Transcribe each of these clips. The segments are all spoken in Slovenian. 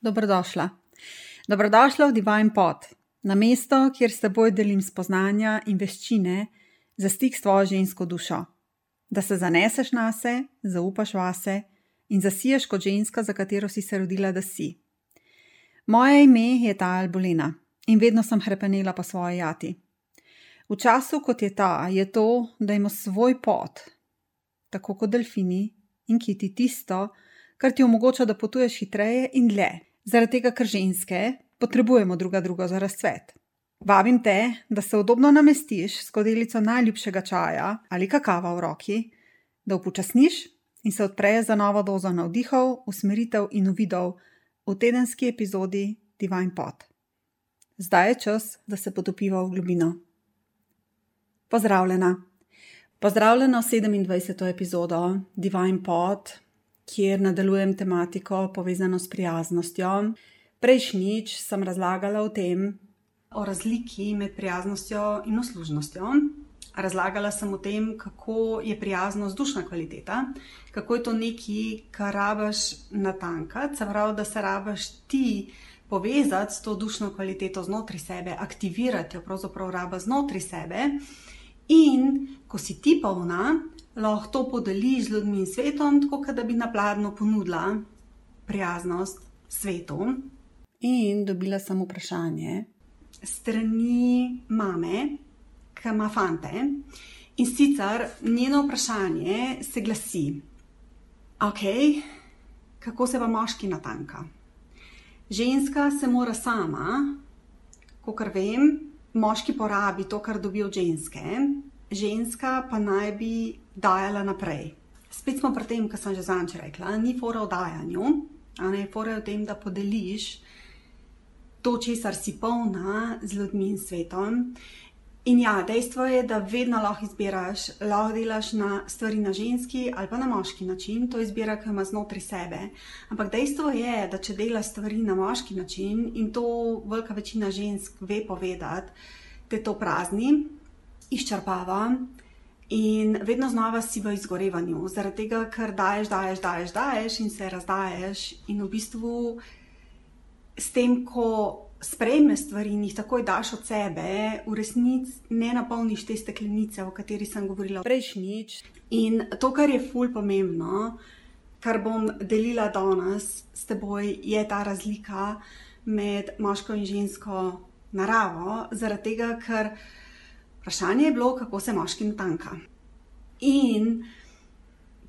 Dobrodošla. Dobrodošla v Divine Pod, na mesto, kjer s teboj delim spoznanja in veščine za stik s tvojo žensko dušo. Da se zaneseš na se, zaupaš vase in zasiješ kot ženska, za katero si se rodila, da si. Moje ime je ta Albolina in vedno sem hrepenela po svoji jati. V času, kot je ta, je to, da ima svoj pot, tako kot delfini in kiti tisto, kar ti omogoča, da potuješ hitreje in dlje zaradi tega, ker ženske potrebujemo druga drugo za razcvet. Vabim te, da se udobno namestiš s kodelico najljubšega čaja ali kakava v roki, da upočasniš in se odpreš za novo dozo navdihov, usmeritev in uvidov v tedenski epizodi Divine Pot. Zdaj je čas, da se potopiva v globino. Pozdravljena. Pozdravljena v 27. epizodo Divine Pot, kjer nadaljujem tematiko povezano s prijaznostjo. Prejšnjič sem razlagala o tem, o razliki med prijaznostjo in uslužnostjo. Razlagala sem o tem, kako je prijaznost dušna kvaliteta, kako je to nekaj, kar rabiš natankati, se pravi, da se rabiš ti povezati s to dušno kvaliteto znotraj sebe, aktivirati jo pravzaprav rabiš znotraj sebe. In ko si ti polna, lahko to podeliš z ljudmi in svetom, tako da bi na pladnju ponudila prijaznost svetu. In dobila sem vprašanje strani mame, ki ima fante. In sicer njeno vprašanje se glasi: Ok, kako se pa moški natanka? Ženska se mora sama, kot vem, moški porabi to, kar dobi od ženske, ženska pa naj bi dajala naprej. Spet smo pri tem, kar sem že zanč rekla, ni fora v dajanju, a ne fora v tem, da podeliš to, česar si polna z ljudmi in svetom. In ja, dejstvo je, da vedno lahko izbiraš, lahko delaš na stvari na ženski ali pa na moški način, to izbira, ki ima znotraj sebe. Ampak dejstvo je, da če delaš stvari na moški način in to velika večina žensk ve povedati, te to prazni, izčrpava. In vedno znova si v izgorevanju, zaradi tega, ker daješ, daješ, daješ, daješ in se razdaješ. In v bistvu s tem, ko sprejmeš stvari in jih takoj daš od sebe, v resnici ne napolniš te steklenice, o kateri sem govorila prejšnjič. In to, kar je ful pomembno, kar bom delila danes s teboj, je ta razlika med moško in žensko naravo, zaradi tega, ker. Vprašanje je bilo, kako se moški natanka. In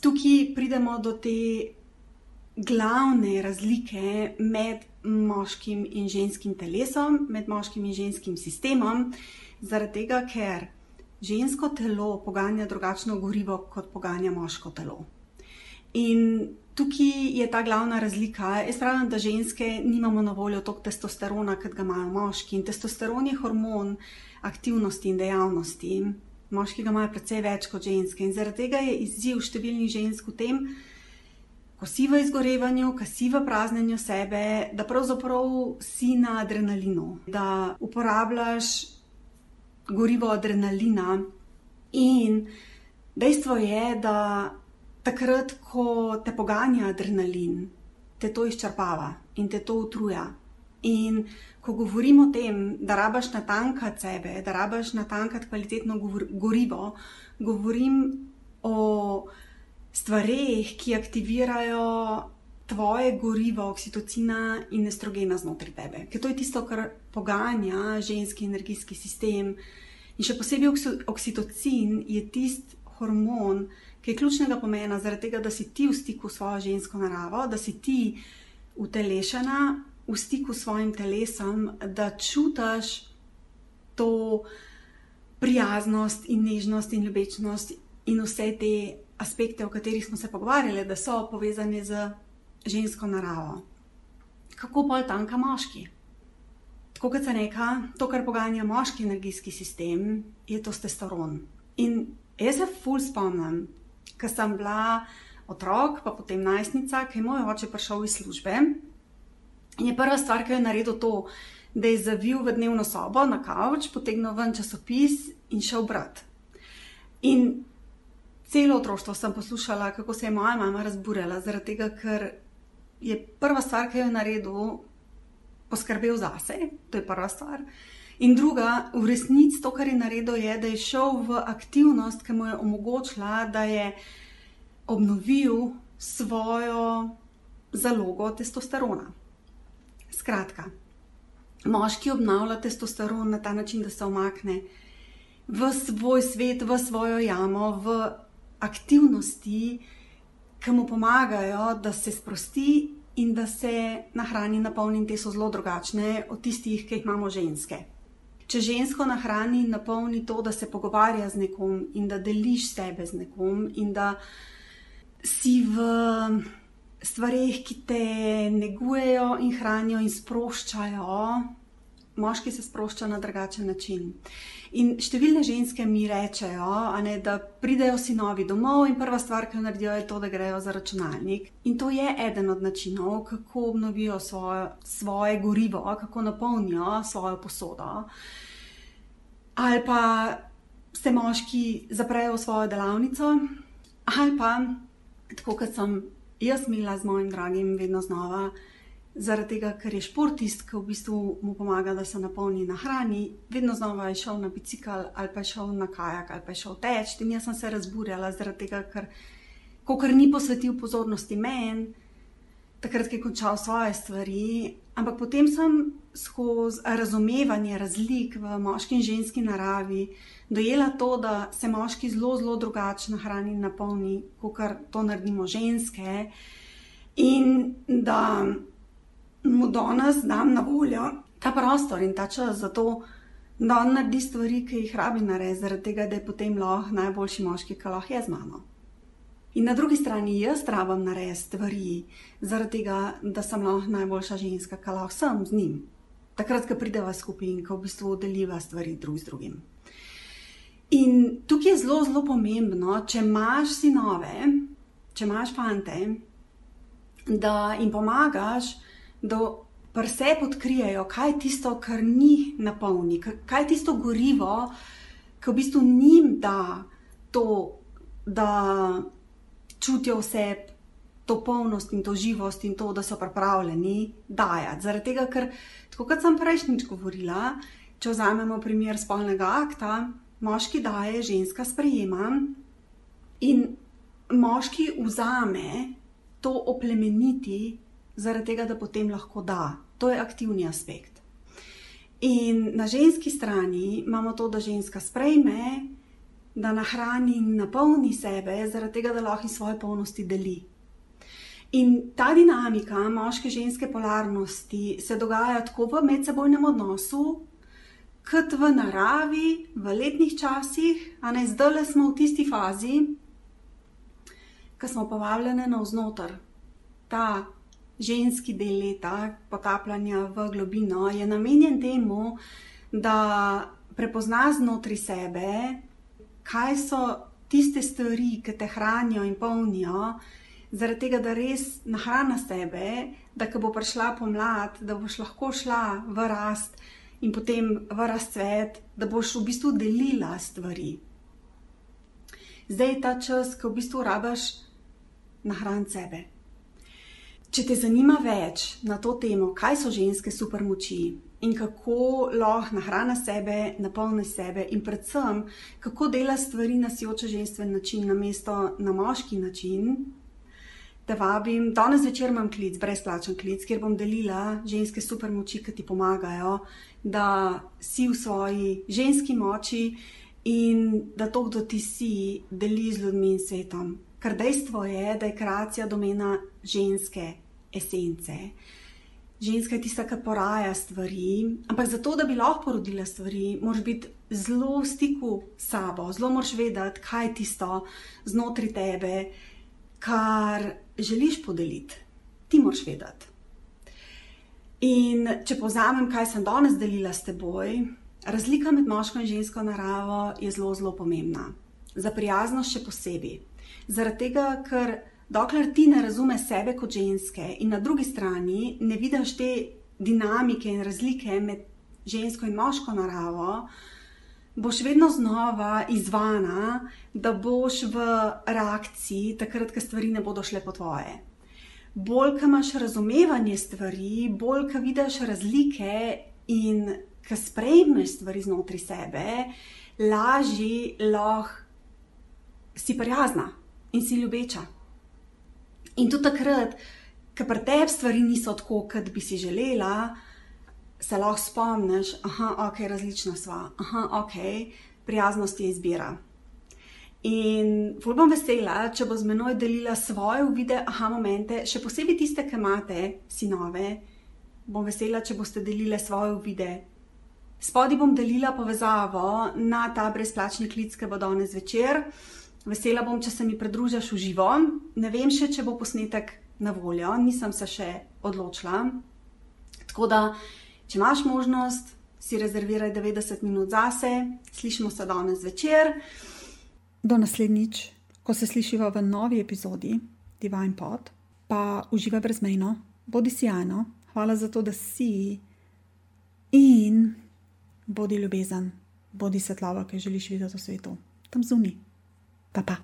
tukaj pridemo do te glavne razlike med moškim in ženskim telesom, med moškim in ženskim sistemom, zaradi tega, ker žensko telo poganja drugačno gorivo, kot poganja moško telo. In tukaj je ta glavna razlika. Jaz pravim, da ženske nimamo na voljo toliko testosterona, kot ga imajo moški. In testosteron je hormon aktivnosti in dejavnosti. Moški ga imajo precej več kot ženske. In zaradi tega je izziv številnih žensk v tem, ko si v izgorevanju, ko si v praznjenju sebe, da pravzaprav si na adrenalinu, da uporabljaš gorivo adrenalina. In dejstvo je, da takrat, ko te poganja adrenalin, te to izčrpava in te to utruja. In ko govorim o tem, da rabaš natankati sebe, da rabaš natankati kvalitetno gorivo, govorim o stvareh, ki aktivirajo tvoje gorivo, oksitocina in estrogena znotraj tebe. Ker to je tisto, kar poganja ženski energijski sistem. In še posebej oksitocin je tisti hormon, ki je ključnega pomena, zaradi tega, da si ti v stiku s svojo žensko naravo, da si ti utelešena v stiku s svojim telesom, da čutiš to prijaznost in nežnost in ljubečnost in vse te aspekte, o katerih smo se pogovarjali, da so povezani z žensko naravo. Kako pol tanka moški? Tako kot se reka, to, kar poganja moški energijski sistem, je testosteron. In jaz se ful spomnim, ko sem bila otrok, pa potem najstnica, ki je moj oče prišel iz službe je prva stvar, ki jo je naredil, to, da je zavil v dnevno sobo na kavč, potegnil ven časopis in šel brat. In celo otroštvo sem poslušala, kako se je moja mama razburjala, zaradi tega, ker je prva stvar, ki jo je naredil, poskrbel zase, to je prva stvar. In druga, v resnici to, kar je naredil, je, da je šel v aktivnost, ki mu je omogočila, da je obnovil svojo zalogo testosterona. Skratka, moški obnavlja testosteron na ta način, da se omakne v svoj svet, v svojo jamo, v aktivnosti, ki mu pomagajo, da se sprosti in da se nahrani, napolni. In te so zelo drugačne od tistih, ki jih imamo ženske. Če žensko nahrani, napolni to, da se pogovarja z nekom in da deliš sebe z nekom in da si v stvarih, ki te negujejo in hranijo in sproščajo, moški se sprošča na drugačen način. In številne ženske mi rečejo, ne, da pridejo sinovi domov in prva stvar, ki jo naredijo, je to, da grejo za računalnik. In to je eden od načinov, kako obnovijo svoje, svoje gorivo, kako napolnijo svojo posodo. Ali pa se moški zaprejo v svojo delavnico, ali pa tako kot sem jaz imela z mojim dragim, vedno znova zaradi tega, ker je športist, ki v bistvu mu pomaga, da se napolni na hrani, vedno znova je šel na bicikl ali pa je šel na kajak ali pa je šel teč. In jaz sem se razburjala zaradi tega, ker kar ni posvetil pozornosti meni, takrat, ko je končal svoje stvari. Ampak potem sem skozi razumevanje razlik v moški in ženski naravi dojela to, da se moški zelo, zelo drugače na hrani napolni, kot to naredimo ženske. In da mu danes dam na voljo ta prostor in ta čas za to, da on naredi stvari, ki jih rabi narediti, zaradi tega, da je potem lahko najboljši moški, ki lahko je z mano. In na drugi strani jaz rabim narediti stvari, zaradi tega, da sem lahko najboljša ženska, ki lahko sem z njim. Takrat, ko prideva skupaj in ko v bistvu deliva stvari drug z drugim. In tukaj je zelo, zelo pomembno, če imaš sinove, če imaš fante, da jim pomagaš, da pri sebi odkrijejo, kaj je tisto, kar ni napolni, kaj je tisto gorivo, ki v bistvu njim da to, da čutijo vse. To polnost in to živost, in to, da so pripravljeni dajati. Zaradi tega, ker, tako kot sem prejšnjič govorila, če vzamemo primer spolnega akta, moški daje, ženska sprejema, in moški vzame to oplemeniti zaradi tega, da potem lahko da. To je aktivni aspekt. In na ženski strani imamo to, da ženska sprejme, da nahrani in napolni sebe, zaradi tega, da lahko iz svoje polnosti deli. In ta dinamika moške in ženske polarnosti se dogaja tako v medsebojnem odnosu, kot v naravi, v letnih časih, a ne zdaj le smo v tisti fazi, ki smo povabljeni navznoter. Ta ženski del leta, potapljanja v globino, je namenjen temu, da prepozna znotraj sebe, kaj so tiste stvari, ki te hranijo in polnijo, zaradi tega, da res nahrana sebe, da ko bo prišla pomlad, da boš lahko šla v rast in potem v razcvet, da boš v bistvu delila stvari. Zdaj je ta čas, ko v bistvu rabaš nahraniti sebe. Če te zanima več na to temo, kaj so ženske supermoči in kako lahko nahrana sebe, napolni sebe, in predvsem kako dela stvari na sijoče ženski način, namesto na moški način, te vabim. Danes večer imam klic, brezplačen klic, kjer bom delila ženske supermoči, ki ti pomagajo, da si v svoji ženski moči in da to, kdo ti si, deli z ljudmi in svetom. Ker dejstvo je, da je kreacija domena ženske esence. Ženska je tista, ki poraja stvari, ampak zato, da bi lahko porodila stvari, moraš biti zelo v stiku s sabo, zelo moraš vedeti, kaj je tisto znotraj tebe, kar želiš podeliti. Ti moraš vedeti. In če povzamem, kaj sem danes delila s teboj, razlika med moško in žensko naravo je zelo, zelo pomembna. Za prijaznost še posebej. Zaradi tega, ker dokler ti ne razumeš sebe kot ženske in na drugi strani ne vidiš te dinamike in razlike med žensko in moško naravo, boš vedno znova izvana, da boš v reakciji, takrat, ko stvari ne bodo šle po tvoje. bolj ko imaš razumevanje stvari, bolj ko vidiš razlike in ko sprejmeš stvari znotraj sebe, lažje lahko si prijazna in si ljubeča. In tudi takrat, ko pri tebi stvari niso tako, kot bi si želela, se lahko spomniš, da je ok, različna sva, da ok, prijaznost je izbira. In bolj bom vesela, če bo z menoj delila svoje uvide, aha, momente, še posebej tiste, ki imate sinove. Bom vesela, če boste delili svoje uvide. Spodaj bom delila povezavo na ta brezplačni klic, ki bo danes večer. Vesela bom, če se mi pridružiš v živo. Ne vem še, če bo posnetek na voljo, nisem se še odločila. Tako da, če imaš možnost, si rezerviraj 90 minut zase, slišimo se danes večer. Do naslednjič, ko se slišiva v novi epizodi Divine Pod, pa uživa brezmejno, bodi sjajno, hvala za to, da si in bodi ljubezen, bodi svetlava, ki želiš videti v svetu, tam zunaj. 爸爸